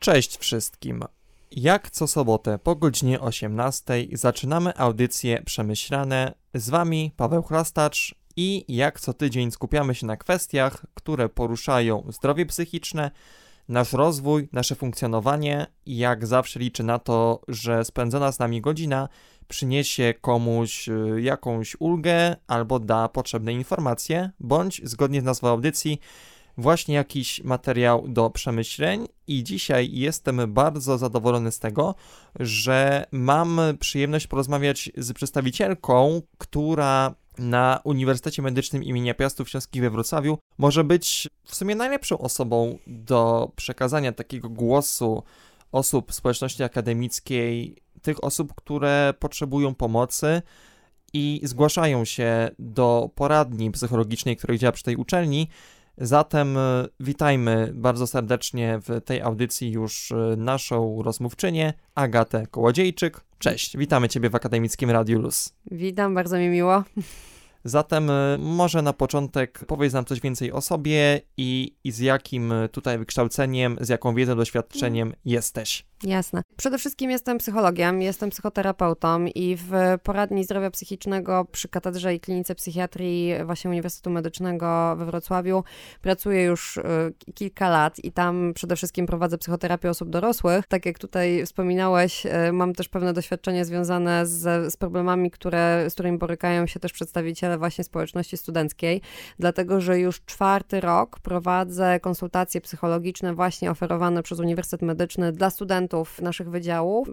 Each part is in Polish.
Cześć wszystkim. Jak co sobotę po godzinie 18 zaczynamy audycje przemyślane. Z wami Paweł Chrastacz i jak co tydzień skupiamy się na kwestiach, które poruszają zdrowie psychiczne, nasz rozwój, nasze funkcjonowanie i jak zawsze liczę na to, że spędzona z nami godzina przyniesie komuś y, jakąś ulgę albo da potrzebne informacje, bądź zgodnie z nazwą audycji właśnie jakiś materiał do przemyśleń i dzisiaj jestem bardzo zadowolony z tego, że mam przyjemność porozmawiać z przedstawicielką, która na Uniwersytecie Medycznym imienia Piastów Śląskich we Wrocławiu może być w sumie najlepszą osobą do przekazania takiego głosu osób społeczności akademickiej, tych osób, które potrzebują pomocy i zgłaszają się do poradni psychologicznej, która działa przy tej uczelni. Zatem e, witajmy bardzo serdecznie w tej audycji już e, naszą rozmówczynię, Agatę Kołodziejczyk. Cześć, witamy Ciebie w Akademickim Radiu Luz. Witam, bardzo mi miło. Zatem e, może na początek powiedz nam coś więcej o sobie i, i z jakim tutaj wykształceniem, z jaką wiedzą, doświadczeniem jesteś. Jasne. Przede wszystkim jestem psychologiem, jestem psychoterapeutą i w poradni zdrowia psychicznego przy Katedrze i Klinice Psychiatrii właśnie Uniwersytetu Medycznego we Wrocławiu pracuję już y, kilka lat i tam przede wszystkim prowadzę psychoterapię osób dorosłych. Tak jak tutaj wspominałeś, y, mam też pewne doświadczenie związane z, z problemami, które, z którymi borykają się też przedstawiciele właśnie społeczności studenckiej, dlatego że już czwarty rok prowadzę konsultacje psychologiczne właśnie oferowane przez Uniwersytet Medyczny dla studentów studentów naszych wydziałów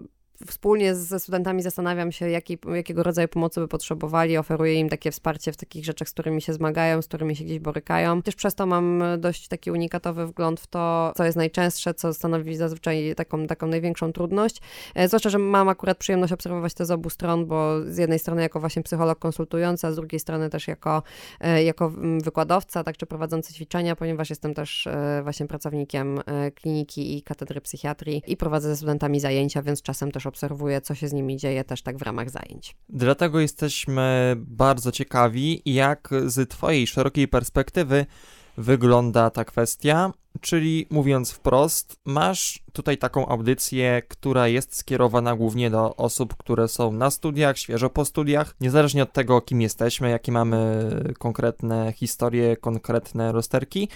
wspólnie ze studentami zastanawiam się, jaki, jakiego rodzaju pomocy by potrzebowali. Oferuję im takie wsparcie w takich rzeczach, z którymi się zmagają, z którymi się gdzieś borykają. Też przez to mam dość taki unikatowy wgląd w to, co jest najczęstsze, co stanowi zazwyczaj taką, taką największą trudność. E, zwłaszcza, że mam akurat przyjemność obserwować to z obu stron, bo z jednej strony jako właśnie psycholog konsultujący, a z drugiej strony też jako, e, jako mm, wykładowca, tak czy prowadzący ćwiczenia, ponieważ jestem też e, właśnie pracownikiem kliniki i katedry psychiatrii i prowadzę ze studentami zajęcia, więc czasem też obserwuję, co się z nimi dzieje też tak w ramach zajęć. Dlatego jesteśmy bardzo ciekawi, jak z Twojej szerokiej perspektywy wygląda ta kwestia. Czyli mówiąc wprost, masz tutaj taką audycję, która jest skierowana głównie do osób, które są na studiach, świeżo po studiach, niezależnie od tego, kim jesteśmy, jakie mamy konkretne historie, konkretne rozterki.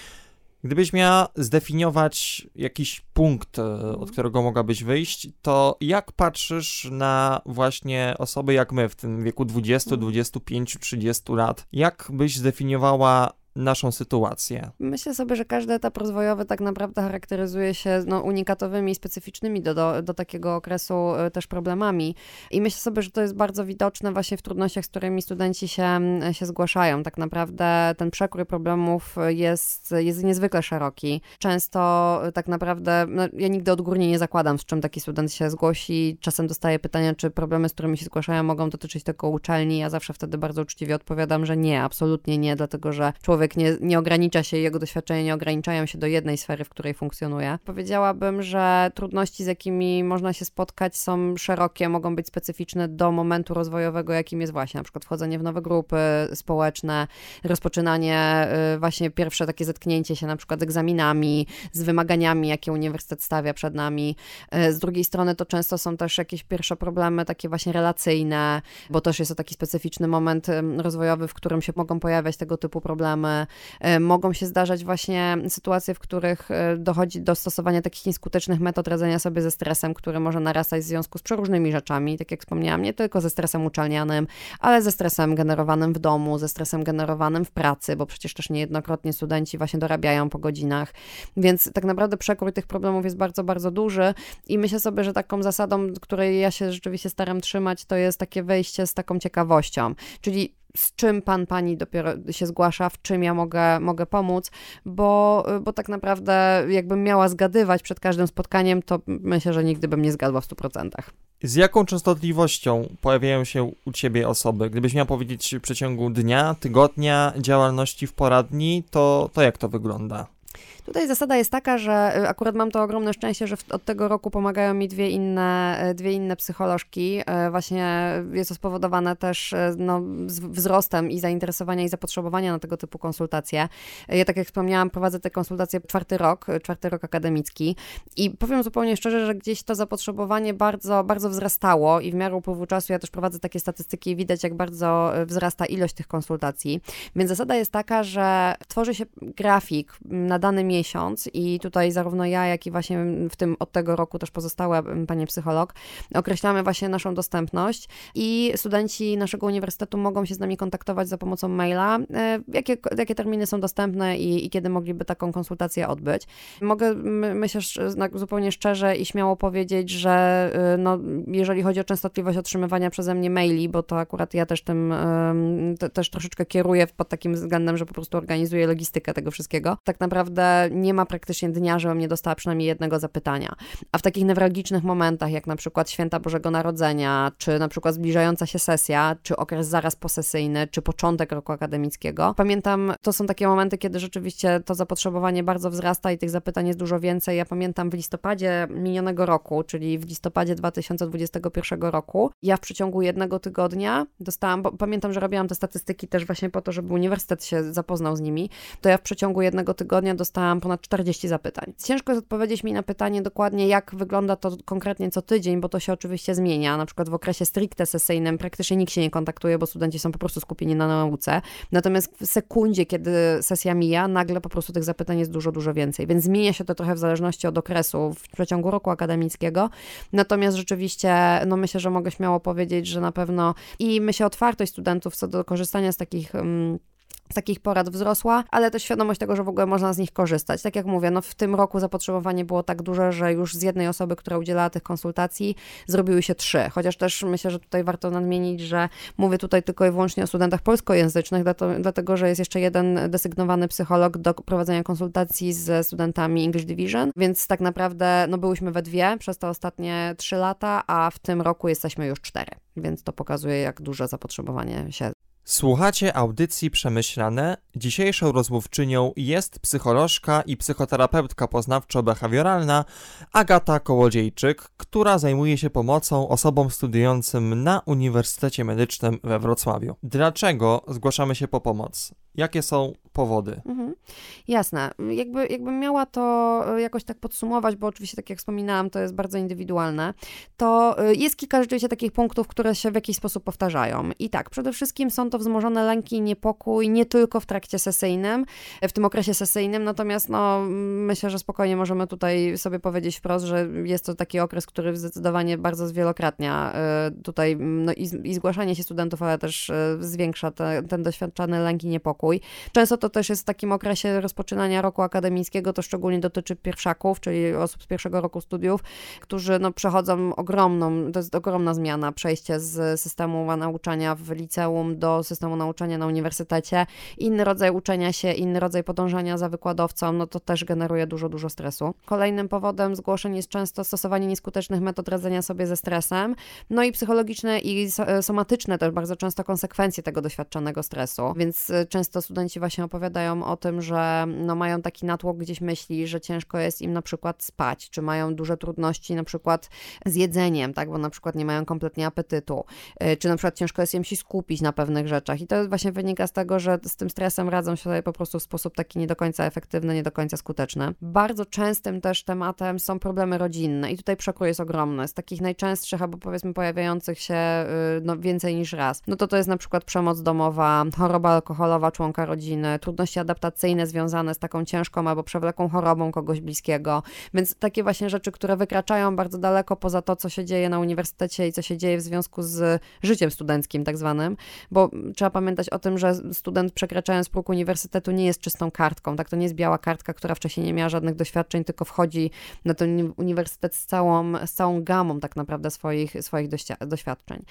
Gdybyś miała zdefiniować jakiś punkt, e, od mhm. którego mogłabyś wyjść, to jak patrzysz na właśnie osoby jak my w tym wieku 20, 25, 30 lat? Jak byś zdefiniowała naszą sytuację. Myślę sobie, że każdy etap rozwojowy tak naprawdę charakteryzuje się no, unikatowymi specyficznymi do, do, do takiego okresu y, też problemami. I myślę sobie, że to jest bardzo widoczne właśnie w trudnościach, z którymi studenci się, się zgłaszają. Tak naprawdę ten przekrój problemów jest, jest niezwykle szeroki. Często y, tak naprawdę, no, ja nigdy odgórnie nie zakładam, z czym taki student się zgłosi. Czasem dostaję pytania, czy problemy, z którymi się zgłaszają, mogą dotyczyć tylko uczelni. Ja zawsze wtedy bardzo uczciwie odpowiadam, że nie, absolutnie nie, dlatego że człowiek człowiek nie, nie ogranicza się, jego doświadczenia nie ograniczają się do jednej sfery, w której funkcjonuje. Powiedziałabym, że trudności, z jakimi można się spotkać, są szerokie, mogą być specyficzne do momentu rozwojowego, jakim jest właśnie na przykład wchodzenie w nowe grupy społeczne, rozpoczynanie y, właśnie pierwsze takie zetknięcie się na przykład z egzaminami, z wymaganiami, jakie uniwersytet stawia przed nami. Y, z drugiej strony to często są też jakieś pierwsze problemy takie właśnie relacyjne, bo też jest to taki specyficzny moment rozwojowy, w którym się mogą pojawiać tego typu problemy mogą się zdarzać właśnie sytuacje, w których e, dochodzi do stosowania takich nieskutecznych metod radzenia sobie ze stresem, który może narastać w związku z przeróżnymi rzeczami, tak jak wspomniałam, nie tylko ze stresem uczelnianym, ale ze stresem generowanym w domu, ze stresem generowanym w pracy, bo przecież też niejednokrotnie studenci właśnie dorabiają po godzinach, więc tak naprawdę przekrój tych problemów jest bardzo, bardzo duży i myślę sobie, że taką zasadą, której ja się rzeczywiście staram trzymać, to jest takie wejście z taką ciekawością, czyli z czym pan, pani dopiero się zgłasza, w czym ja mogę, mogę pomóc, bo, bo tak naprawdę jakbym miała zgadywać przed każdym spotkaniem, to myślę, że nigdy bym nie zgadła w 100%. Z jaką częstotliwością pojawiają się u ciebie osoby? Gdybyś miał powiedzieć w przeciągu dnia, tygodnia działalności w poradni, to, to jak to wygląda? Tutaj zasada jest taka, że y, akurat mam to ogromne szczęście, że od tego roku pomagają mi dwie inne, y, dwie inne psycholożki. Y, właśnie jest to spowodowane też no, wzrostem i zainteresowania i zapotrzebowania na tego typu konsultacje. Ja tak jak wspomniałam, prowadzę te konsultacje czwarty rok, czwarty rok akademicki i powiem zupełnie szczerze, że gdzieś to zapotrzebowanie bardzo, bardzo wzrastało i w miarę upływu czasu ja też prowadzę takie statystyki i widać, jak bardzo wzrasta ilość tych konsultacji. Więc zasada jest taka, że tworzy się grafik na dany miesiąc i tutaj zarówno ja, jak i właśnie w tym od tego roku też pozostałe panie psycholog, określamy właśnie naszą dostępność i studenci naszego uniwersytetu mogą się z nami kontaktować za pomocą maila, e, jakie, jakie terminy są dostępne i, i kiedy mogliby taką konsultację odbyć. Mogę, myślę, zupełnie szczerze i śmiało powiedzieć, że y, no, jeżeli chodzi o częstotliwość otrzymywania przeze mnie maili, bo to akurat ja też tym też troszeczkę kieruję pod takim względem, że po prostu organizuję logistykę tego wszystkiego, tak naprawdę nie ma praktycznie dnia, żebym nie dostała przynajmniej jednego zapytania. A w takich newralgicznych momentach, jak na przykład święta Bożego Narodzenia, czy na przykład zbliżająca się sesja, czy okres zaraz posesyjny, czy początek roku akademickiego, pamiętam, to są takie momenty, kiedy rzeczywiście to zapotrzebowanie bardzo wzrasta i tych zapytań jest dużo więcej. Ja pamiętam w listopadzie minionego roku, czyli w listopadzie 2021 roku, ja w przeciągu jednego tygodnia dostałam, bo pamiętam, że robiłam te statystyki też właśnie po to, żeby uniwersytet się zapoznał z nimi, to ja w przeciągu jednego tygodnia dostałam ponad 40 zapytań. Ciężko jest odpowiedzieć mi na pytanie dokładnie, jak wygląda to konkretnie co tydzień, bo to się oczywiście zmienia. Na przykład w okresie stricte sesyjnym praktycznie nikt się nie kontaktuje, bo studenci są po prostu skupieni na nauce. Natomiast w sekundzie, kiedy sesja mija, nagle po prostu tych zapytań jest dużo, dużo więcej. Więc zmienia się to trochę w zależności od okresu w przeciągu roku akademickiego. Natomiast rzeczywiście, no myślę, że mogę śmiało powiedzieć, że na pewno i myślę otwartość studentów co do korzystania z takich. Um, z takich porad wzrosła, ale też świadomość tego, że w ogóle można z nich korzystać. Tak jak mówię, no w tym roku zapotrzebowanie było tak duże, że już z jednej osoby, która udzielała tych konsultacji, zrobiły się trzy. Chociaż też myślę, że tutaj warto nadmienić, że mówię tutaj tylko i wyłącznie o studentach polskojęzycznych, dlatego że jest jeszcze jeden desygnowany psycholog do prowadzenia konsultacji ze studentami English Division, więc tak naprawdę no byłyśmy we dwie przez te ostatnie trzy lata, a w tym roku jesteśmy już cztery, więc to pokazuje, jak duże zapotrzebowanie się Słuchacie audycji Przemyślane. Dzisiejszą rozmówczynią jest psycholożka i psychoterapeutka poznawczo-behawioralna Agata Kołodziejczyk, która zajmuje się pomocą osobom studiującym na Uniwersytecie Medycznym we Wrocławiu. Dlaczego zgłaszamy się po pomoc? Jakie są powody? Mhm. Jasne. Jakby, jakbym miała to e, jakoś tak podsumować, bo oczywiście, tak jak wspominałam, to jest bardzo indywidualne, to e, jest kilka rzeczywiście takich punktów, które się w jakiś sposób powtarzają. I tak, przede wszystkim są to wzmożone lęki i niepokój, nie tylko w trakcie sesyjnym, e, w tym okresie sesyjnym, natomiast no, myślę, że spokojnie możemy tutaj sobie powiedzieć wprost, że jest to taki okres, który zdecydowanie bardzo zwielokrotnia tutaj no, i, i zgłaszanie się studentów, ale też zwiększa te, ten doświadczany lęk i niepokój spokój. Często to też jest w takim okresie rozpoczynania roku akademickiego, to szczególnie dotyczy pierwszaków, czyli osób z pierwszego roku studiów, którzy no, przechodzą ogromną, to jest ogromna zmiana, przejście z systemu nauczania w liceum do systemu nauczania na uniwersytecie. Inny rodzaj uczenia się, inny rodzaj podążania za wykładowcą, no to też generuje dużo, dużo stresu. Kolejnym powodem zgłoszeń jest często stosowanie nieskutecznych metod radzenia sobie ze stresem, no i psychologiczne i somatyczne też bardzo często konsekwencje tego doświadczonego stresu, więc y, często często studenci właśnie opowiadają o tym, że no mają taki natłok gdzieś myśli, że ciężko jest im na przykład spać, czy mają duże trudności na przykład z jedzeniem, tak, bo na przykład nie mają kompletnie apetytu, y, czy na przykład ciężko jest im się skupić na pewnych rzeczach i to właśnie wynika z tego, że z tym stresem radzą się sobie po prostu w sposób taki nie do końca efektywny, nie do końca skuteczny. Bardzo częstym też tematem są problemy rodzinne i tutaj przekrój jest ogromny. Z takich najczęstszych albo powiedzmy pojawiających się y, no, więcej niż raz, no to to jest na przykład przemoc domowa, choroba alkoholowa, członka rodziny, trudności adaptacyjne związane z taką ciężką albo przewlekłą chorobą kogoś bliskiego. Więc takie właśnie rzeczy, które wykraczają bardzo daleko poza to, co się dzieje na uniwersytecie i co się dzieje w związku z życiem studenckim, tak zwanym, bo trzeba pamiętać o tym, że student przekraczając próg uniwersytetu nie jest czystą kartką, tak? To nie jest biała kartka, która wcześniej nie miała żadnych doświadczeń, tylko wchodzi na ten uniwersytet z całą, z całą gamą tak naprawdę swoich, swoich doświadczeń.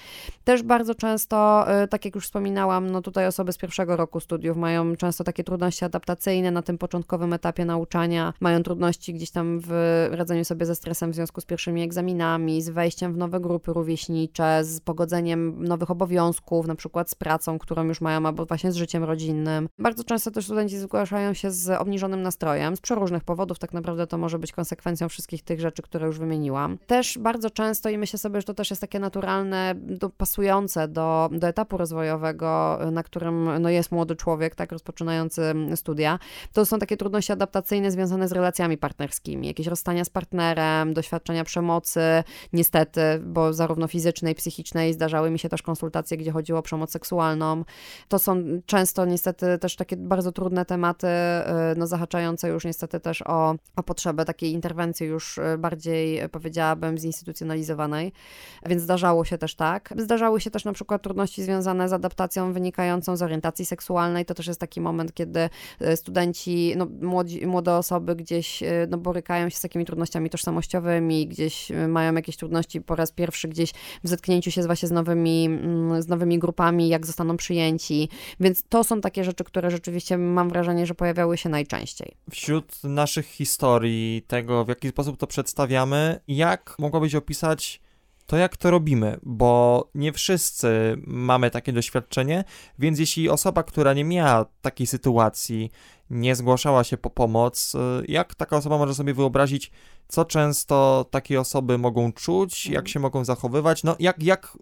Też bardzo często, y, tak jak już wspominałam, no tutaj osoby z pierwszego roku studiów studiów, mają często takie trudności adaptacyjne na tym początkowym etapie nauczania, mają trudności gdzieś tam w radzeniu sobie ze stresem w związku z pierwszymi egzaminami, z wejściem w nowe grupy rówieśnicze, z pogodzeniem nowych obowiązków, na przykład z pracą, którą już mają, albo właśnie z życiem rodzinnym. Bardzo często też studenci zgłaszają się z obniżonym nastrojem, z przeróżnych powodów, tak naprawdę to może być konsekwencją wszystkich tych rzeczy, które już wymieniłam. Też bardzo często, i myślę sobie, że to też jest takie naturalne, dopasujące do, do etapu rozwojowego, na którym no, jest młody człowiek, tak, rozpoczynający studia, to są takie trudności adaptacyjne związane z relacjami partnerskimi, jakieś rozstania z partnerem, doświadczenia przemocy, niestety, bo zarówno fizycznej, psychicznej zdarzały mi się też konsultacje, gdzie chodziło o przemoc seksualną. To są często niestety też takie bardzo trudne tematy, y, no zahaczające już niestety też o, o potrzebę takiej interwencji już y, bardziej, powiedziałabym, zinstytucjonalizowanej, więc zdarzało się też tak. Zdarzały się też na przykład trudności związane z adaptacją wynikającą z orientacji seksualnej. To też jest taki moment, kiedy y, studenci, no, młodzi, młode osoby gdzieś no, borykają się z takimi trudnościami tożsamościowymi, gdzieś mają jakieś trudności po raz pierwszy gdzieś w zetknięciu się właśnie z nowymi, mm, z nowymi grupami, jak zostaną przyjęci. Więc to są takie rzeczy, które rzeczywiście mam wrażenie, że pojawiały się najczęściej. Wśród naszych historii, tego w jaki sposób to przedstawiamy, jak mogłabyś opisać to jak to robimy, bo nie wszyscy mamy takie doświadczenie, więc jeśli osoba, która nie miała takiej sytuacji, nie zgłaszała się po pomoc, jak taka osoba może sobie wyobrazić, co często takie osoby mogą czuć, jak mhm. się mogą zachowywać, no jak, jak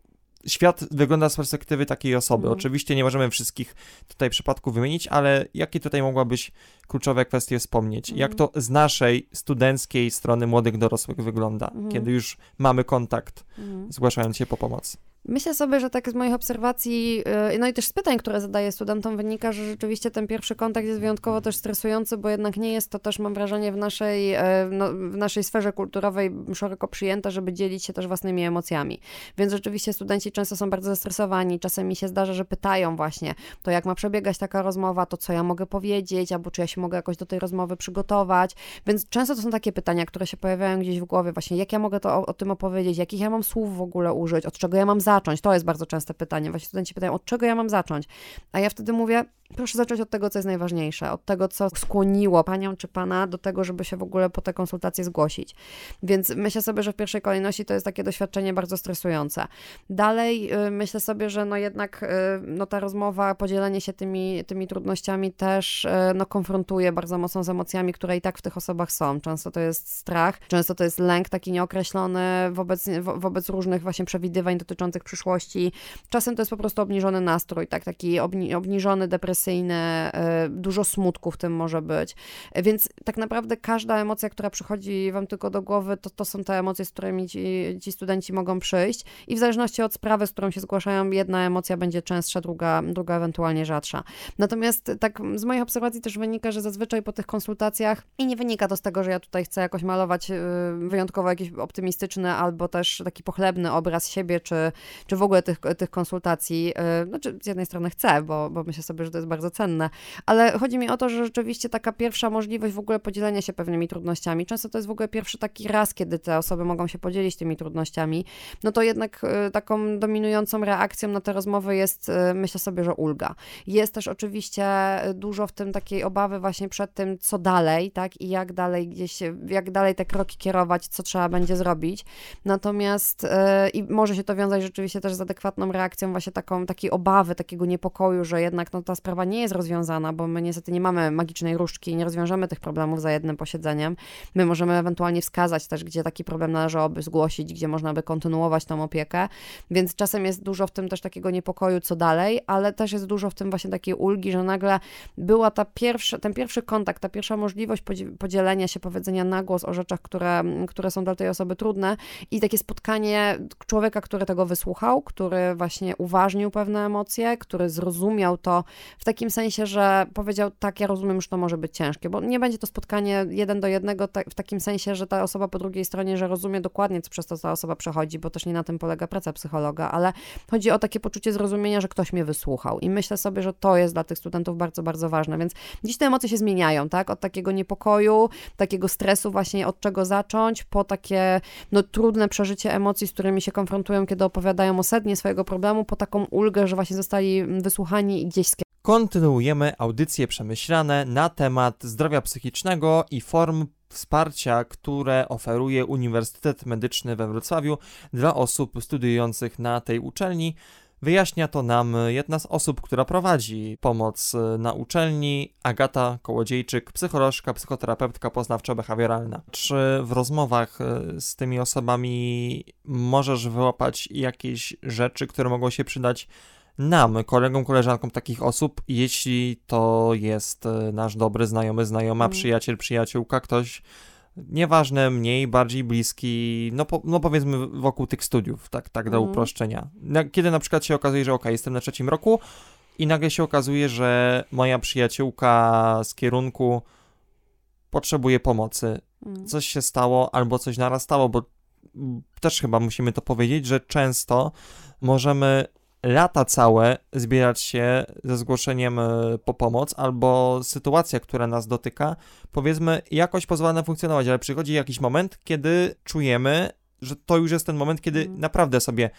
świat wygląda z perspektywy takiej osoby. Mhm. Oczywiście nie możemy wszystkich tutaj przypadków wymienić, ale jakie tutaj mogłabyś kluczowe kwestie wspomnieć? Jak to z naszej studenckiej strony młodych dorosłych wygląda, kiedy już mamy kontakt, zgłaszając się po pomoc? Myślę sobie, że tak z moich obserwacji, y, no i też z pytań, które zadaję studentom, wynika, że rzeczywiście ten pierwszy kontakt jest wyjątkowo też stresujący, bo jednak nie jest to też, mam wrażenie, w naszej, y, no, w naszej sferze kulturowej szeroko przyjęte, żeby dzielić się też własnymi emocjami. Więc rzeczywiście studenci często są bardzo zestresowani. Czasem mi się zdarza, że pytają właśnie, to jak ma przebiegać taka rozmowa, to co ja mogę powiedzieć, albo czy ja się mogę jakoś do tej rozmowy przygotować. Więc często to są takie pytania, które się pojawiają gdzieś w głowie, właśnie jak ja mogę to o, o tym opowiedzieć, jakich ja mam słów w ogóle użyć, od czego ja mam zacząć? To jest bardzo częste pytanie. Właśnie studenci pytają, od czego ja mam zacząć? A ja wtedy mówię, Proszę zacząć od tego, co jest najważniejsze, od tego, co skłoniło panią czy pana do tego, żeby się w ogóle po te konsultacje zgłosić. Więc myślę sobie, że w pierwszej kolejności to jest takie doświadczenie bardzo stresujące. Dalej y, myślę sobie, że no jednak y, no ta rozmowa, podzielenie się tymi, tymi trudnościami też y, no konfrontuje bardzo mocno z emocjami, które i tak w tych osobach są. Często to jest strach, często to jest lęk taki nieokreślony wobec, wo, wobec różnych właśnie przewidywań dotyczących przyszłości. Czasem to jest po prostu obniżony nastrój, tak, taki obni, obniżony, depresyjny e, dużo smutku w tym może być. Więc tak naprawdę każda emocja, która przychodzi Wam tylko do głowy, to, to są te emocje, z którymi ci, ci studenci mogą przyjść i w zależności od sprawy, z którą się zgłaszają, jedna emocja będzie częstsza, druga, druga ewentualnie rzadsza. Natomiast tak z moich obserwacji też wynika, że zazwyczaj po tych konsultacjach i nie wynika to z tego, że ja tutaj chcę jakoś malować y, wyjątkowo jakiś optymistyczny albo też taki pochlebny obraz siebie, czy, czy w ogóle tych, tych konsultacji. Y, znaczy z jednej strony chcę, bo, bo myślę sobie, że to jest bardzo cenne. Ale chodzi mi o to, że rzeczywiście taka pierwsza możliwość w ogóle podzielenia się pewnymi trudnościami, często to jest w ogóle pierwszy taki raz, kiedy te osoby mogą się podzielić tymi trudnościami, no to jednak y, taką dominującą reakcją na te rozmowy jest, y, myślę sobie, że ulga. Jest też oczywiście dużo w tym takiej obawy właśnie przed tym, co dalej, tak, i jak dalej gdzieś, jak dalej te kroki kierować, co trzeba będzie zrobić. Natomiast i może się to wiązać rzeczywiście też z adekwatną reakcją właśnie taką, takiej obawy, takiego niepokoju, że jednak no, ta sprawa nie jest rozwiązana, bo my niestety nie mamy magicznej różdżki nie rozwiążemy tych problemów za jednym posiedzeniem. My możemy ewentualnie wskazać też, gdzie taki problem należałoby zgłosić, gdzie można by kontynuować tą opiekę, więc czasem jest dużo w tym też takiego niepokoju, co dalej, ale też jest dużo w tym właśnie takiej ulgi, że nagle była ta pierwsza, ten pierwszy kontakt, ta pierwsza możliwość podzielenia się, powiedzenia na głos o rzeczach, które, które są dla tej osoby trudne i takie spotkanie człowieka, który tego wysłuchał, który właśnie uważnił pewne emocje, który zrozumiał to w takim sensie, że powiedział, tak, ja rozumiem, że to może być ciężkie, bo nie będzie to spotkanie jeden do jednego w takim sensie, że ta osoba po drugiej stronie, że rozumie dokładnie, co przez to ta osoba przechodzi, bo też nie na tym polega praca psychologa, ale chodzi o takie poczucie zrozumienia, że ktoś mnie wysłuchał. I myślę sobie, że to jest dla tych studentów bardzo, bardzo ważne, więc dziś te emocje się zmieniają, tak, od takiego niepokoju, takiego stresu właśnie od czego zacząć, po takie, no, trudne przeżycie emocji, z którymi się konfrontują, kiedy opowiadają o sednie swojego problemu, po taką ulgę, że właśnie zostali wysłuchani i gdzieś Kontynuujemy audycje przemyślane na temat zdrowia psychicznego i form wsparcia, które oferuje Uniwersytet Medyczny we Wrocławiu dla osób studiujących na tej uczelni. Wyjaśnia to nam jedna z osób, która prowadzi pomoc na uczelni, Agata Kołodziejczyk, psycholożka, psychoterapeutka poznawczo-behawioralna. Czy w rozmowach z tymi osobami możesz wyłapać jakieś rzeczy, które mogą się przydać nam, kolegom, koleżankom takich osób, jeśli to jest e, nasz dobry znajomy, znajoma, mm. przyjaciel, przyjaciółka, ktoś nieważne, mniej, bardziej bliski, no, po, no powiedzmy wokół tych studiów, tak, tak dla mm. uproszczenia. Kiedy na przykład się okazuje, że ok, jestem na trzecim roku i nagle się okazuje, że moja przyjaciółka z kierunku potrzebuje pomocy. Mm. Coś się stało albo coś narastało, bo też chyba musimy to powiedzieć, że często możemy lata całe zbierać się ze zgłoszeniem e, po pomoc, albo sytuacja, która nas dotyka, powiedzmy, jakoś pozwala nam funkcjonować, ale przychodzi jakiś moment, kiedy czujemy, że to już jest ten moment, kiedy mm. naprawdę sobie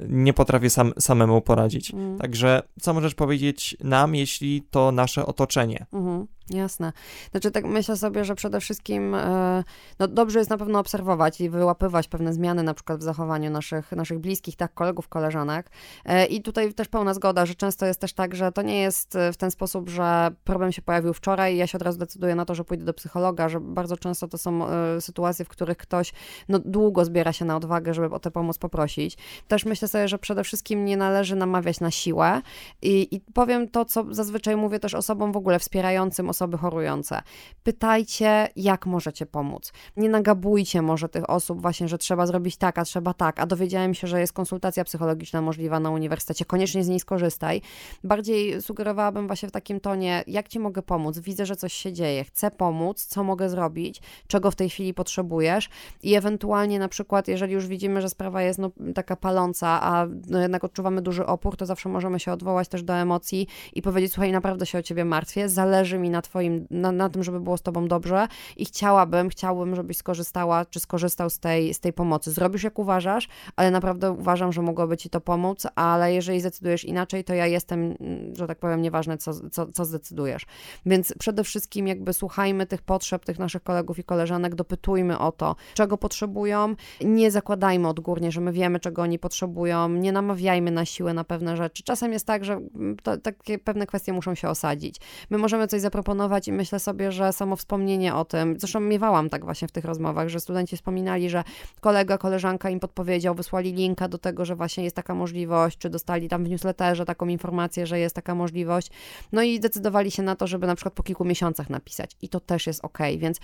nie potrafię sam, samemu poradzić. Mm. Także co możesz powiedzieć nam, jeśli to nasze otoczenie? Mm. Jasne. Znaczy tak myślę sobie, że przede wszystkim e, no dobrze jest na pewno obserwować i wyłapywać pewne zmiany na przykład w zachowaniu naszych, naszych bliskich, tak, kolegów, koleżanek. E, I tutaj też pełna zgoda, że często jest też tak, że to nie jest w ten sposób, że problem się pojawił wczoraj i ja się od razu decyduję na to, że pójdę do psychologa, że bardzo często to są e, sytuacje, w których ktoś no, długo zbiera się na odwagę, żeby o tę pomoc poprosić. Też myślę sobie, że przede wszystkim nie należy namawiać na siłę i, i powiem to, co zazwyczaj mówię też osobom w ogóle wspierającym, osoby chorujące. Pytajcie, jak możecie pomóc. Nie nagabujcie może tych osób właśnie, że trzeba zrobić tak, a trzeba tak, a dowiedziałem się, że jest konsultacja psychologiczna możliwa na uniwersytecie, koniecznie z niej skorzystaj. Bardziej sugerowałabym właśnie w takim tonie, jak ci mogę pomóc, widzę, że coś się dzieje, chcę pomóc, co mogę zrobić, czego w tej chwili potrzebujesz? I ewentualnie na przykład, jeżeli już widzimy, że sprawa jest no, taka paląca, a no, jednak odczuwamy duży opór, to zawsze możemy się odwołać też do emocji i powiedzieć, słuchaj, naprawdę się o ciebie martwię, zależy mi na twoim, na, na tym, żeby było z tobą dobrze i chciałabym, chciałbym, żebyś skorzystała, czy skorzystał z tej, z tej pomocy. Zrobisz jak uważasz, ale naprawdę uważam, że mogłoby ci to pomóc, ale jeżeli zdecydujesz inaczej, to ja jestem, że tak powiem, nieważne, co, co, co zdecydujesz. Więc przede wszystkim jakby słuchajmy tych potrzeb tych naszych kolegów i koleżanek, dopytujmy o to, czego potrzebują, nie zakładajmy odgórnie, że my wiemy, czego oni potrzebują, nie namawiajmy na siłę na pewne rzeczy. Czasem jest tak, że to, takie pewne kwestie muszą się osadzić. My możemy coś zaproponować i myślę sobie, że samo wspomnienie o tym, zresztą miewałam tak właśnie w tych rozmowach, że studenci wspominali, że kolega, koleżanka im podpowiedział, wysłali linka do tego, że właśnie jest taka możliwość, czy dostali tam w newsletterze taką informację, że jest taka możliwość. No i decydowali się na to, żeby na przykład po kilku miesiącach napisać. I to też jest ok, więc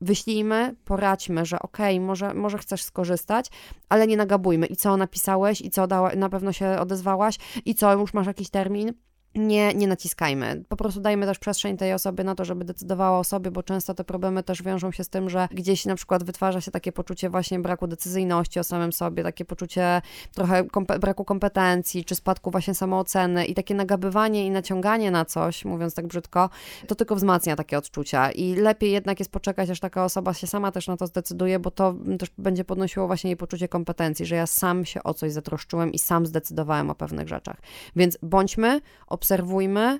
wyślijmy, poradźmy, że okej, okay, może, może chcesz skorzystać, ale nie nagabujmy. I co napisałeś, i co dała, na pewno się odezwałaś, i co, już masz jakiś termin nie, nie naciskajmy. Po prostu dajmy też przestrzeń tej osoby na to, żeby decydowała o sobie, bo często te problemy też wiążą się z tym, że gdzieś na przykład wytwarza się takie poczucie właśnie braku decyzyjności o samym sobie, takie poczucie trochę braku kompetencji, czy spadku właśnie samooceny i takie nagabywanie i naciąganie na coś, mówiąc tak brzydko, to tylko wzmacnia takie odczucia i lepiej jednak jest poczekać, aż taka osoba się sama też na to zdecyduje, bo to też będzie podnosiło właśnie jej poczucie kompetencji, że ja sam się o coś zatroszczyłem i sam zdecydowałem o pewnych rzeczach. Więc bądźmy, obserwujmy,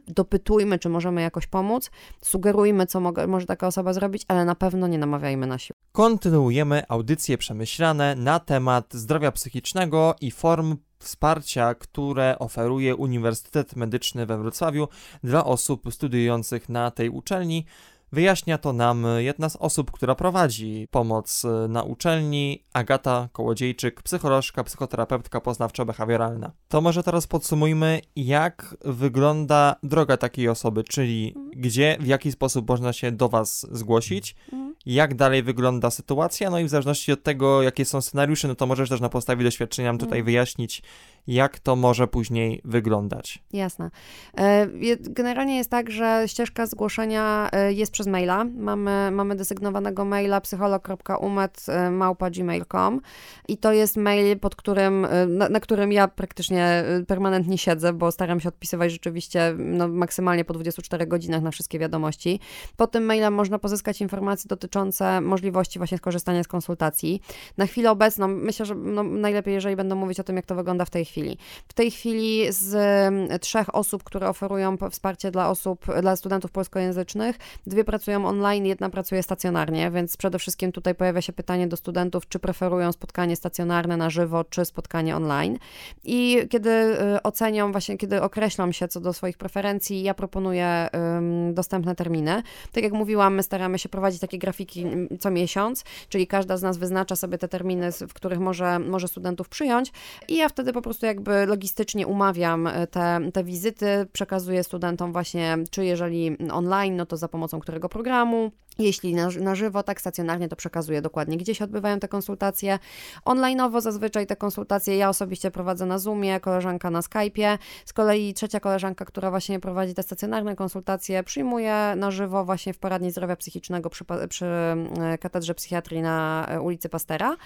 dopytujmy, czy możemy jakoś pomóc, sugerujmy, co może taka osoba zrobić, ale na pewno nie namawiajmy na siłę. Kontynuujemy audycje przemyślane na temat zdrowia psychicznego i form wsparcia, które oferuje Uniwersytet Medyczny we Wrocławiu dla osób studiujących na tej uczelni. Wyjaśnia to nam jedna z osób, która prowadzi pomoc e, na uczelni, Agata Kołodziejczyk, psycholożka, psychoterapeutka poznawczo-behawioralna. To może teraz podsumujmy, jak wygląda droga takiej osoby, czyli mhm. gdzie, w jaki sposób można się do Was zgłosić, mhm. jak dalej wygląda sytuacja, no i w zależności od tego, jakie są scenariusze, no to możesz też na podstawie doświadczenia nam tutaj mhm. wyjaśnić, jak to może później wyglądać. Jasne. E, generalnie jest tak, że ścieżka zgłoszenia e, jest przez maila. Mamy, mamy desygnowanego maila psycholog.umet.gmail.com i to jest mail, pod którym, e, na, na, którym ja praktycznie permanentnie siedzę, bo staram się odpisywać rzeczywiście no, maksymalnie po 24 godzinach na wszystkie wiadomości. Po tym mailem można pozyskać informacje dotyczące możliwości właśnie skorzystania z konsultacji. Na chwilę obecną myślę, że no, najlepiej, jeżeli będę mówić o tym, jak to wygląda w tej chwili, chwili. W tej chwili z mm, trzech osób, które oferują wsparcie dla osób, dla studentów polskojęzycznych, dwie pracują online, jedna pracuje stacjonarnie, więc przede wszystkim tutaj pojawia się pytanie do studentów, czy preferują spotkanie stacjonarne na żywo, czy spotkanie online. I kiedy y, ocenią, właśnie kiedy określą się co do swoich preferencji, ja proponuję um, dostępne terminy. Tak jak mówiłam, my staramy się prowadzić takie grafiki mm, co miesiąc, czyli każda z nas wyznacza sobie te terminy, w których może, może studentów przyjąć i ja wtedy po prostu jakby logistycznie umawiam e, te, te wizyty, przekazuję studentom właśnie, czy jeżeli online, no to za pomocą którego programu, jeśli na, na żywo, tak stacjonarnie, to przekazuję dokładnie, gdzie się odbywają te konsultacje. Online'owo zazwyczaj te konsultacje ja osobiście prowadzę na Zoomie, koleżanka na Skype'ie. Z kolei trzecia koleżanka, która właśnie prowadzi te stacjonarne konsultacje, przyjmuje na żywo właśnie w poradni zdrowia psychicznego przy, przy e, katedrze psychiatrii na e, ulicy Pastera.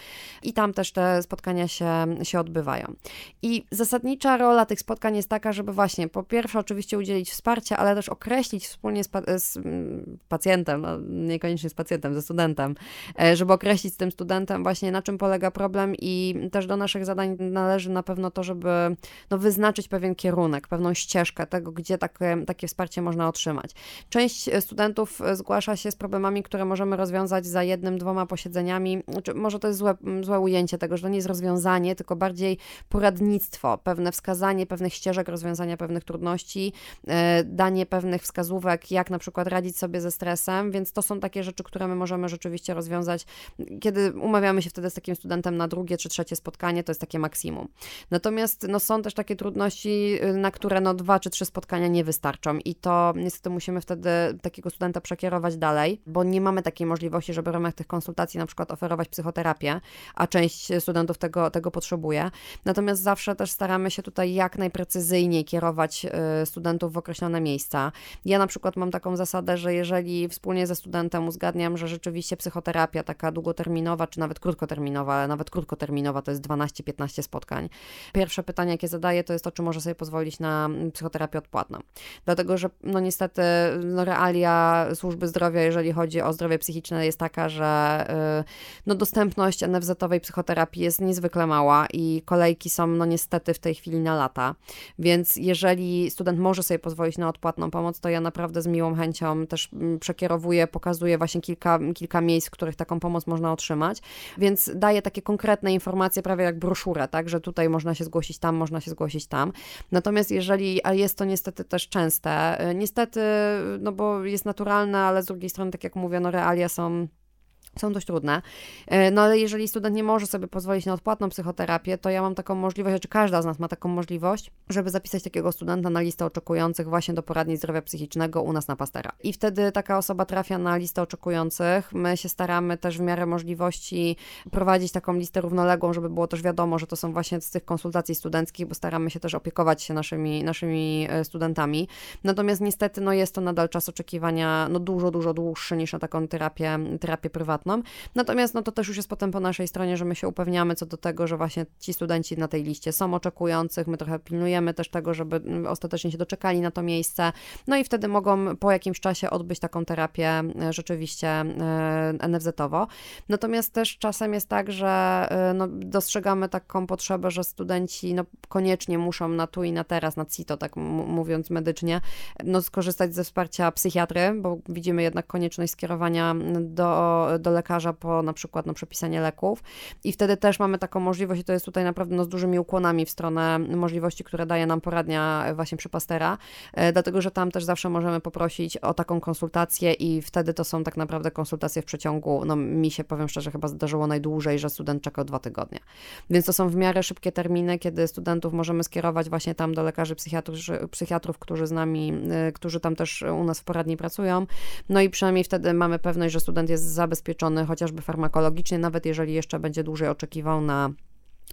I tam też te spotkania się, się odbywają. I zasadnicza rola tych spotkań jest taka, żeby właśnie po pierwsze oczywiście udzielić wsparcia, ale też określić wspólnie z, z pacjentem, no, niekoniecznie z pacjentem, ze studentem, e, żeby określić z tym studentem właśnie na czym polega problem i też do naszych zadań należy na pewno to, żeby no, wyznaczyć pewien kierunek, pewną ścieżkę tego, gdzie takie, takie wsparcie można otrzymać. Część studentów zgłasza się z problemami, które możemy rozwiązać za jednym, dwoma posiedzeniami, znaczy, może to jest złe, złe ujęcie tego, że to nie jest rozwiązanie, tylko bardziej poradnictwo, pewne wskazanie pewnych ścieżek rozwiązania pewnych trudności, e, danie pewnych wskazówek, jak na przykład radzić sobie ze stresem, więc to są takie rzeczy, które my możemy rzeczywiście rozwiązać, kiedy umawiamy się wtedy z takim studentem na drugie czy trzecie spotkanie, to jest takie maksimum. Natomiast no, są też takie trudności, y, na które no, dwa czy trzy spotkania nie wystarczą i to niestety musimy wtedy takiego studenta przekierować dalej, bo nie mamy takiej możliwości, żeby w ramach tych konsultacji na przykład oferować psychoterapię, a część studentów tego, tego potrzebuje. Natomiast zawsze też staramy się tutaj jak najprecyzyjniej kierować y, studentów w określone miejsca. Ja na przykład mam taką zasadę, że jeżeli wspólnie ze studentem studentem uzgadniam, że rzeczywiście psychoterapia taka długoterminowa, czy nawet krótkoterminowa, ale nawet krótkoterminowa to jest 12-15 spotkań. Pierwsze pytanie, jakie zadaję, to jest to, czy może sobie pozwolić na psychoterapię odpłatną. Dlatego, że no niestety no realia służby zdrowia, jeżeli chodzi o zdrowie psychiczne, jest taka, że y, no dostępność NFZ-owej psychoterapii jest niezwykle mała i kolejki są no niestety w tej chwili na lata. Więc jeżeli student może sobie pozwolić na odpłatną pomoc, to ja naprawdę z miłą chęcią też mm, przekierowuję, pokazuję pokazuje właśnie kilka, kilka miejsc, w których taką pomoc można otrzymać, więc daje takie konkretne informacje, prawie jak broszurę, tak, że tutaj można się zgłosić tam, można się zgłosić tam. Natomiast jeżeli, a jest to niestety też częste, y, niestety, no bo jest naturalne, ale z drugiej strony, tak jak mówię, no realia są są dość trudne. E, no ale jeżeli student nie może sobie pozwolić na odpłatną psychoterapię, to ja mam taką możliwość, czy znaczy każda z nas ma taką możliwość, żeby zapisać takiego studenta na listę oczekujących właśnie do poradni zdrowia psychicznego u nas na Pastera. I wtedy taka osoba trafia na listę oczekujących. My się staramy też w miarę możliwości prowadzić taką listę równoległą, żeby było też wiadomo, że to są właśnie z tych konsultacji studenckich, bo staramy się też opiekować się naszymi, naszymi e, studentami. Natomiast niestety no jest to nadal czas oczekiwania no dużo, dużo dłuższy niż na taką terapię, terapię prywatną. Natomiast no to też już jest potem po naszej stronie, że my się upewniamy co do tego, że właśnie ci studenci na tej liście są oczekujących, my trochę pilnujemy też tego, żeby mm, ostatecznie się doczekali na to miejsce, no i wtedy mogą po jakimś czasie odbyć taką terapię e, rzeczywiście e, NFZ-owo. Natomiast też czasem jest tak, że e, no, dostrzegamy taką potrzebę, że studenci no, koniecznie muszą na tu i na teraz, na CITO, tak mówiąc medycznie, no, skorzystać ze wsparcia psychiatry, bo widzimy jednak konieczność skierowania do, do lekarza po na przykład no, przepisanie leków. I wtedy też mamy taką możliwość i to jest tutaj naprawdę no, z dużymi ukłonami w stronę możliwości, które daje nam poradnia właśnie przy Pastera, e, dlatego, że tam też zawsze możemy poprosić o taką konsultację i wtedy to są tak naprawdę konsultacje w przeciągu, no mi się powiem szczerze chyba zdarzyło najdłużej, że student czekał dwa tygodnie. Więc to są w miarę szybkie terminy, kiedy studentów możemy skierować właśnie tam do lekarzy psychiatrów, psychiatrów którzy z nami, e, którzy tam też u nas w poradni pracują, no i przynajmniej wtedy mamy pewność, że student jest zabezpieczony chociażby farmakologicznie, nawet jeżeli jeszcze będzie dłużej oczekiwał na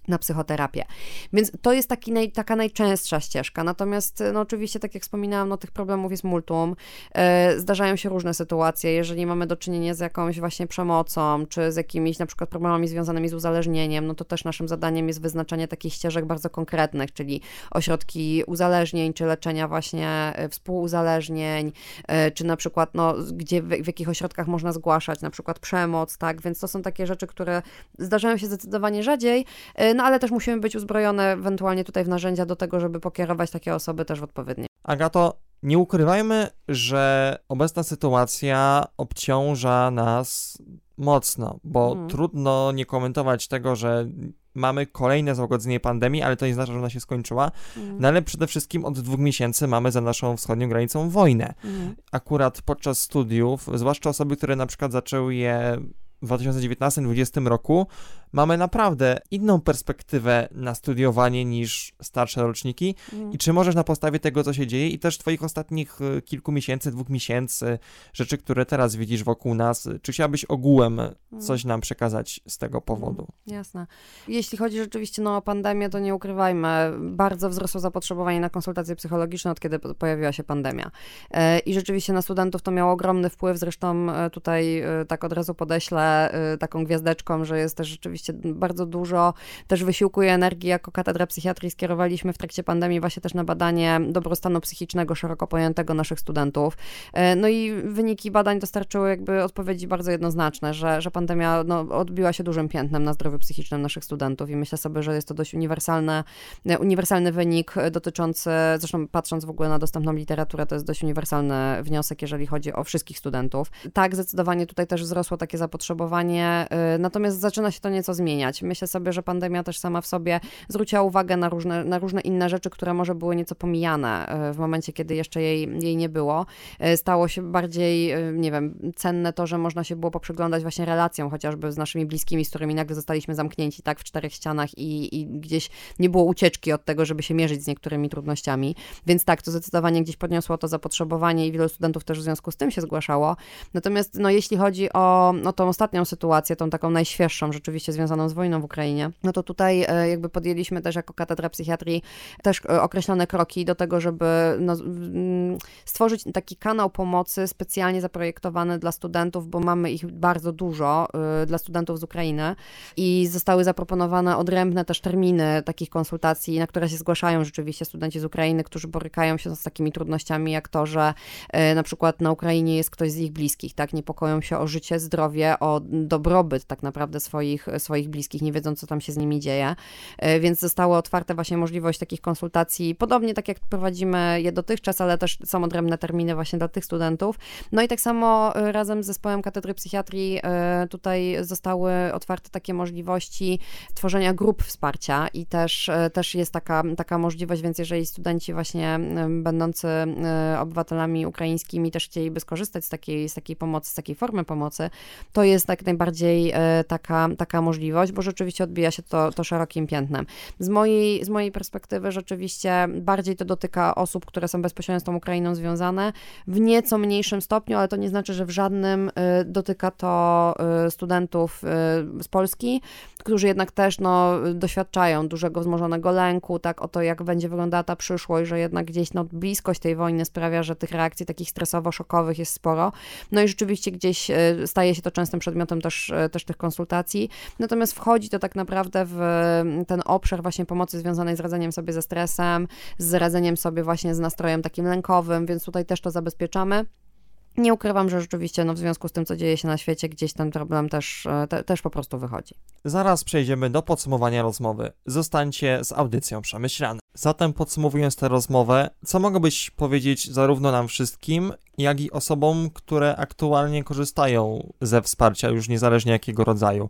na psychoterapię. Więc to jest taki naj, taka najczęstsza ścieżka. Natomiast, no oczywiście, tak jak wspominałam, no tych problemów jest multum. E, zdarzają się różne sytuacje. Jeżeli mamy do czynienia z jakąś właśnie przemocą, czy z jakimiś na przykład problemami związanymi z uzależnieniem, no to też naszym zadaniem jest wyznaczanie takich ścieżek bardzo konkretnych, czyli ośrodki uzależnień, czy leczenia właśnie e, współuzależnień, e, czy na przykład, no, gdzie, w, w jakich ośrodkach można zgłaszać na przykład przemoc, tak? Więc to są takie rzeczy, które zdarzają się zdecydowanie rzadziej, no ale też musimy być uzbrojone ewentualnie tutaj w narzędzia do tego, żeby pokierować takie osoby też w odpowiednie. Agato, nie ukrywajmy, że obecna sytuacja obciąża nas mocno, bo Mhm. trudno nie komentować tego, że mamy kolejne złagodzenie pandemii, ale to nie znaczy, że ona się skończyła. Mhm. No ale przede wszystkim od dwóch miesięcy mamy za naszą wschodnią granicą wojnę. Mhm. Akurat podczas studiów, zwłaszcza osoby, które na przykład zaczęły je w 2019-2020 roku, mamy naprawdę inną perspektywę na studiowanie niż starsze roczniki. Mhm. I czy możesz na podstawie tego, co się dzieje i też twoich ostatnich y, kilku miesięcy, dwóch miesięcy, rzeczy, które teraz widzisz wokół nas, czy chciałabyś ogółem coś nam przekazać z tego powodu? Jasne. Jeśli chodzi rzeczywiście no, o pandemię, to nie ukrywajmy, bardzo wzrosło zapotrzebowanie na konsultacje psychologiczne od kiedy po- pojawiła się pandemia. E, I rzeczywiście na studentów to miało ogromny wpływ, zresztą e, tutaj e, tak od razu podeślę taką gwiazdeczką, że jest też rzeczywiście bardzo dużo też wysiłku i energii jako Katedra Psychiatrii skierowaliśmy w trakcie pandemii właśnie też na badanie dobrostanu psychicznego szeroko pojętego naszych studentów. E, No i wyniki badań dostarczyły jakby odpowiedzi bardzo jednoznaczne, że, że pandemia no, odbiła się dużym piętnem na zdrowiu psychicznym naszych studentów i myślę sobie, że jest to dość uniwersalne, e, uniwersalny wynik dotyczący, zresztą patrząc w ogóle na dostępną literaturę, to jest dość uniwersalny wniosek, jeżeli chodzi o wszystkich studentów. Tak, zdecydowanie tutaj też wzrosło takie zapotrzebowanie, e, natomiast zaczyna się to nieco zmieniać. Myślę sobie, że pandemia też sama w sobie zwróciła uwagę na różne, na różne inne rzeczy, które może były nieco pomijane e, w momencie, kiedy jeszcze jej, jej nie było. E, Stało się bardziej, e, nie wiem, cenne to, że można się było poprzyglądać właśnie relacjom chociażby z naszymi bliskimi, z którymi nagle zostaliśmy zamknięci tak w czterech ścianach i, i gdzieś nie było ucieczki od tego, żeby się mierzyć z niektórymi trudnościami. Więc tak, to zdecydowanie gdzieś podniosło to zapotrzebowanie i wielu studentów też w związku z tym się zgłaszało. Natomiast no, jeśli chodzi o no, tą ostatnią sytuację, tą taką najświeższą, rzeczywiście związaną z wojną w Ukrainie, no to tutaj e, jakby podjęliśmy też jako Katedra Psychiatrii też e, określone kroki do tego, żeby no, mm, stworzyć taki kanał pomocy specjalnie zaprojektowany dla studentów, bo mamy ich bardzo dużo y, dla studentów z Ukrainy. I zostały zaproponowane odrębne też terminy takich konsultacji, na które się zgłaszają rzeczywiście studenci z Ukrainy, którzy borykają się z takimi trudnościami jak to, że na przykład na Ukrainie jest ktoś z ich bliskich, tak, niepokoją się o życie, zdrowie, o dobrobyt tak naprawdę swoich, swoich bliskich, nie wiedzą co tam się z nimi dzieje, Y, więc zostały otwarte właśnie możliwość takich konsultacji, podobnie tak jak prowadzimy je dotychczas, ale też są odrębne terminy właśnie dla tych studentów. No i tak samo y, razem z zespołem Katedry Psychiatrii y, tutaj zostały otwarte takie możliwości tworzenia grup wsparcia i też, też jest taka, taka możliwość, więc jeżeli studenci właśnie będący obywatelami ukraińskimi też chcieliby skorzystać z takiej, z takiej pomocy, z takiej formy pomocy, to jest jak najbardziej taka, taka możliwość, bo rzeczywiście odbija się to, to szerokim piętnem. Z mojej, z mojej perspektywy rzeczywiście bardziej to dotyka osób, które są bezpośrednio z tą Ukrainą związane, w nieco mniejszym stopniu, ale to nie znaczy, że w żadnym y, dotyka to y, studentów y, z Polski, którzy jednak też no, doświadczają dużego wzmożonego lęku, tak, o to, jak będzie wyglądała ta przyszłość, że jednak gdzieś no, bliskość tej wojny sprawia, że tych reakcji takich stresowo-szokowych jest sporo. No i rzeczywiście gdzieś staje się to częstym przedmiotem też, też tych konsultacji. Natomiast wchodzi to tak naprawdę w y, ten obszar właśnie pomocy związanej z radzeniem sobie ze stresem, z radzeniem sobie właśnie z nastrojem takim lękowym, więc tutaj też to zabezpieczamy. Nie ukrywam, że rzeczywiście no, w związku z tym, co dzieje się na świecie, gdzieś ten problem też, e, te, też po prostu wychodzi. Zaraz przejdziemy do podsumowania rozmowy. Zostańcie z audycją Przemyślane. Zatem podsumowując tę rozmowę, co mogłabyś powiedzieć zarówno nam wszystkim, jak i osobom, które aktualnie korzystają ze wsparcia, już niezależnie jakiego rodzaju?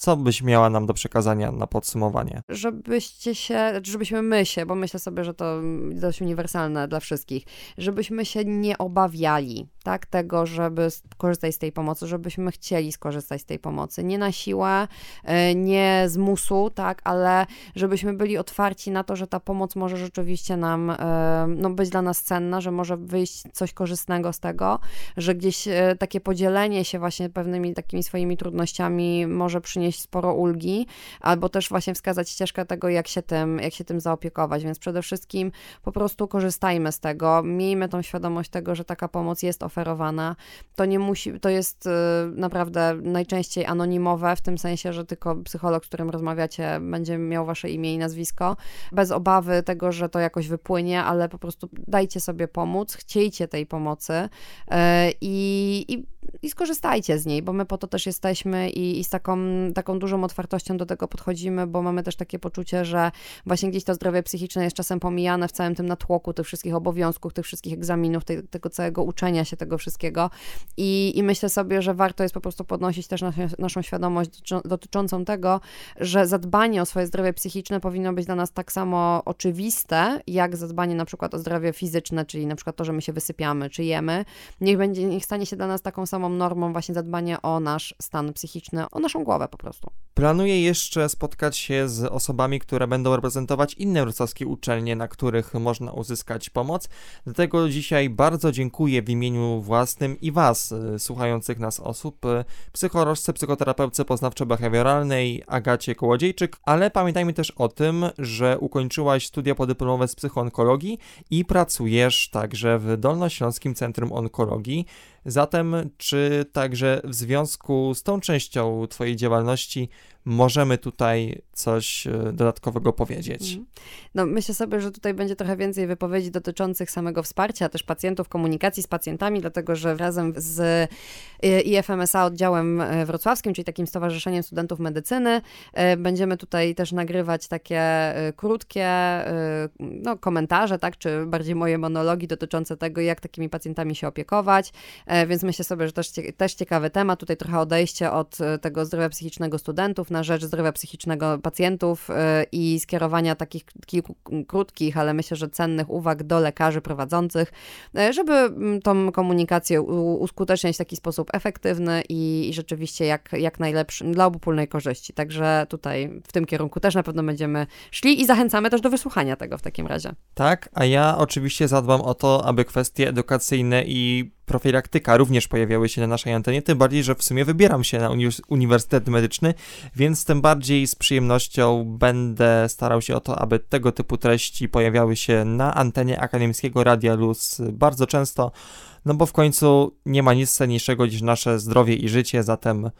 Co byś miała nam do przekazania na podsumowanie? Żebyście się, żebyśmy my się, bo myślę sobie, że to dość uniwersalne dla wszystkich, żebyśmy się nie obawiali, tak, tego, żeby korzystać z tej pomocy, żebyśmy chcieli skorzystać z tej pomocy. Nie na siłę, e, nie z musu, tak, ale żebyśmy byli otwarci na to, że ta pomoc może rzeczywiście nam e, no, być dla nas cenna, że może wyjść coś korzystnego z tego, że gdzieś e, takie podzielenie się właśnie pewnymi takimi swoimi trudnościami może przynieść sporo ulgi, albo też właśnie wskazać ścieżkę tego, jak się tym, jak się tym zaopiekować. Więc przede wszystkim po prostu korzystajmy z tego, miejmy tą świadomość tego, że taka pomoc jest oferowana. To nie musi, to jest y, naprawdę najczęściej anonimowe, w tym sensie, że tylko psycholog, z którym rozmawiacie, będzie miał wasze imię i nazwisko, bez obawy tego, że to jakoś wypłynie, ale po prostu dajcie sobie pomóc, chciejcie tej pomocy y, i, i i skorzystajcie z niej, bo my po to też jesteśmy i, i z taką, taką dużą otwartością do tego podchodzimy, bo mamy też takie poczucie, że właśnie gdzieś to zdrowie psychiczne jest czasem pomijane w całym tym natłoku tych wszystkich obowiązków, tych wszystkich egzaminów, tego całego uczenia się tego wszystkiego I, i myślę sobie, że warto jest po prostu podnosić też naszą, naszą świadomość dotyczącą tego, że zadbanie o swoje zdrowie psychiczne powinno być dla nas tak samo oczywiste, jak zadbanie na przykład o zdrowie fizyczne, czyli na przykład to, że my się wysypiamy, czy jemy. Niech będzie, niech stanie się dla nas taką samą normą właśnie zadbanie o nasz stan psychiczny, o naszą głowę po prostu. Planuję jeszcze spotkać się z osobami, które będą reprezentować inne wrocławskie uczelnie, na których można uzyskać pomoc. Dlatego dzisiaj bardzo dziękuję w imieniu własnym i Was, y, słuchających nas osób, y, psycholożce, psychoterapeutce poznawczo-behawioralnej Agacie Kołodziejczyk, ale pamiętajmy też o tym, że ukończyłaś studia podyplomowe z psychoonkologii i pracujesz także w Dolnośląskim Centrum Onkologii. Zatem, czy także w związku z tą częścią Twojej działalności możemy tutaj coś e, dodatkowego powiedzieć. Mhm. No, myślę sobie, że tutaj będzie trochę więcej wypowiedzi dotyczących samego wsparcia też pacjentów, komunikacji z pacjentami, dlatego że razem z e, IFMSA oddziałem e, wrocławskim, czyli takim Stowarzyszeniem Studentów Medycyny, będziemy tutaj też nagrywać takie krótkie no, komentarze, tak, czy bardziej moje monologi dotyczące tego, jak takimi pacjentami się opiekować, więc myślę sobie, że też, też ciekawy temat, tutaj trochę odejście od tego zdrowia psychicznego studentów na rzecz zdrowia psychicznego pacjentów y, i skierowania takich kilku krótkich, ale myślę, że cennych uwag do lekarzy prowadzących, y, żeby mm, tą komunikację uskuteczniać w taki sposób efektywny i, i rzeczywiście jak, jak najlepszy dla obopólnej korzyści. Także tutaj w tym kierunku też na pewno będziemy szli i zachęcamy też do wysłuchania tego w takim razie. Tak, a ja oczywiście zadbam o to, aby kwestie edukacyjne i profilaktyka również pojawiały się na naszej antenie, tym bardziej, że w sumie wybieram się na uni Uniwersytet Medyczny, więc tym bardziej z przyjemnością będę starał się o to, aby tego typu treści pojawiały się na antenie akademickiego Radia Luz bardzo często, no bo w końcu nie ma nic cenniejszego niż nasze zdrowie i życie, zatem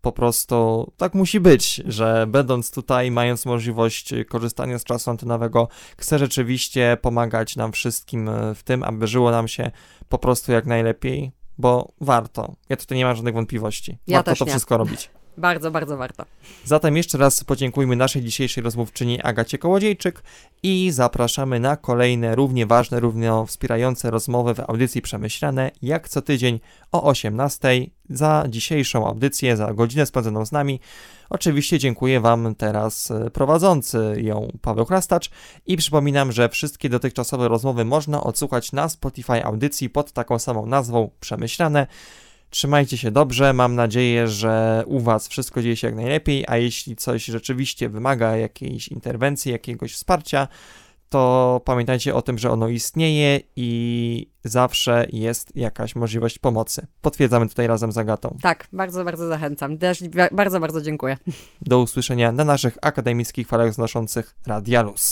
po prostu tak musi być, że będąc tutaj, mając możliwość korzystania z czasu antenowego, chcę rzeczywiście pomagać nam wszystkim w tym, aby żyło nam się po prostu jak najlepiej, bo warto. Ja tutaj nie mam żadnych wątpliwości. Ja warto to nie. wszystko robić. Bardzo, bardzo warto. Zatem jeszcze raz podziękujmy naszej dzisiejszej rozmówczyni Agacie Kołodziejczyk i zapraszamy na kolejne równie ważne, równie wspierające rozmowy w audycji Przemyślane, jak co tydzień o 18 za dzisiejszą audycję, za godzinę spędzoną z nami. Oczywiście dziękuję Wam teraz e, prowadzący ją Paweł Chrastacz i przypominam, że wszystkie dotychczasowe rozmowy można odsłuchać na Spotify audycji pod taką samą nazwą Przemyślane. Trzymajcie się dobrze, mam nadzieję, że u Was wszystko dzieje się jak najlepiej, a jeśli coś rzeczywiście wymaga jakiejś interwencji, jakiegoś wsparcia, to pamiętajcie o tym, że ono istnieje i zawsze jest jakaś możliwość pomocy. Potwierdzamy tutaj razem z Agatą. Tak, bardzo, bardzo zachęcam. Też bardzo, bardzo dziękuję. Do usłyszenia na naszych akademickich falach znoszących Radialus.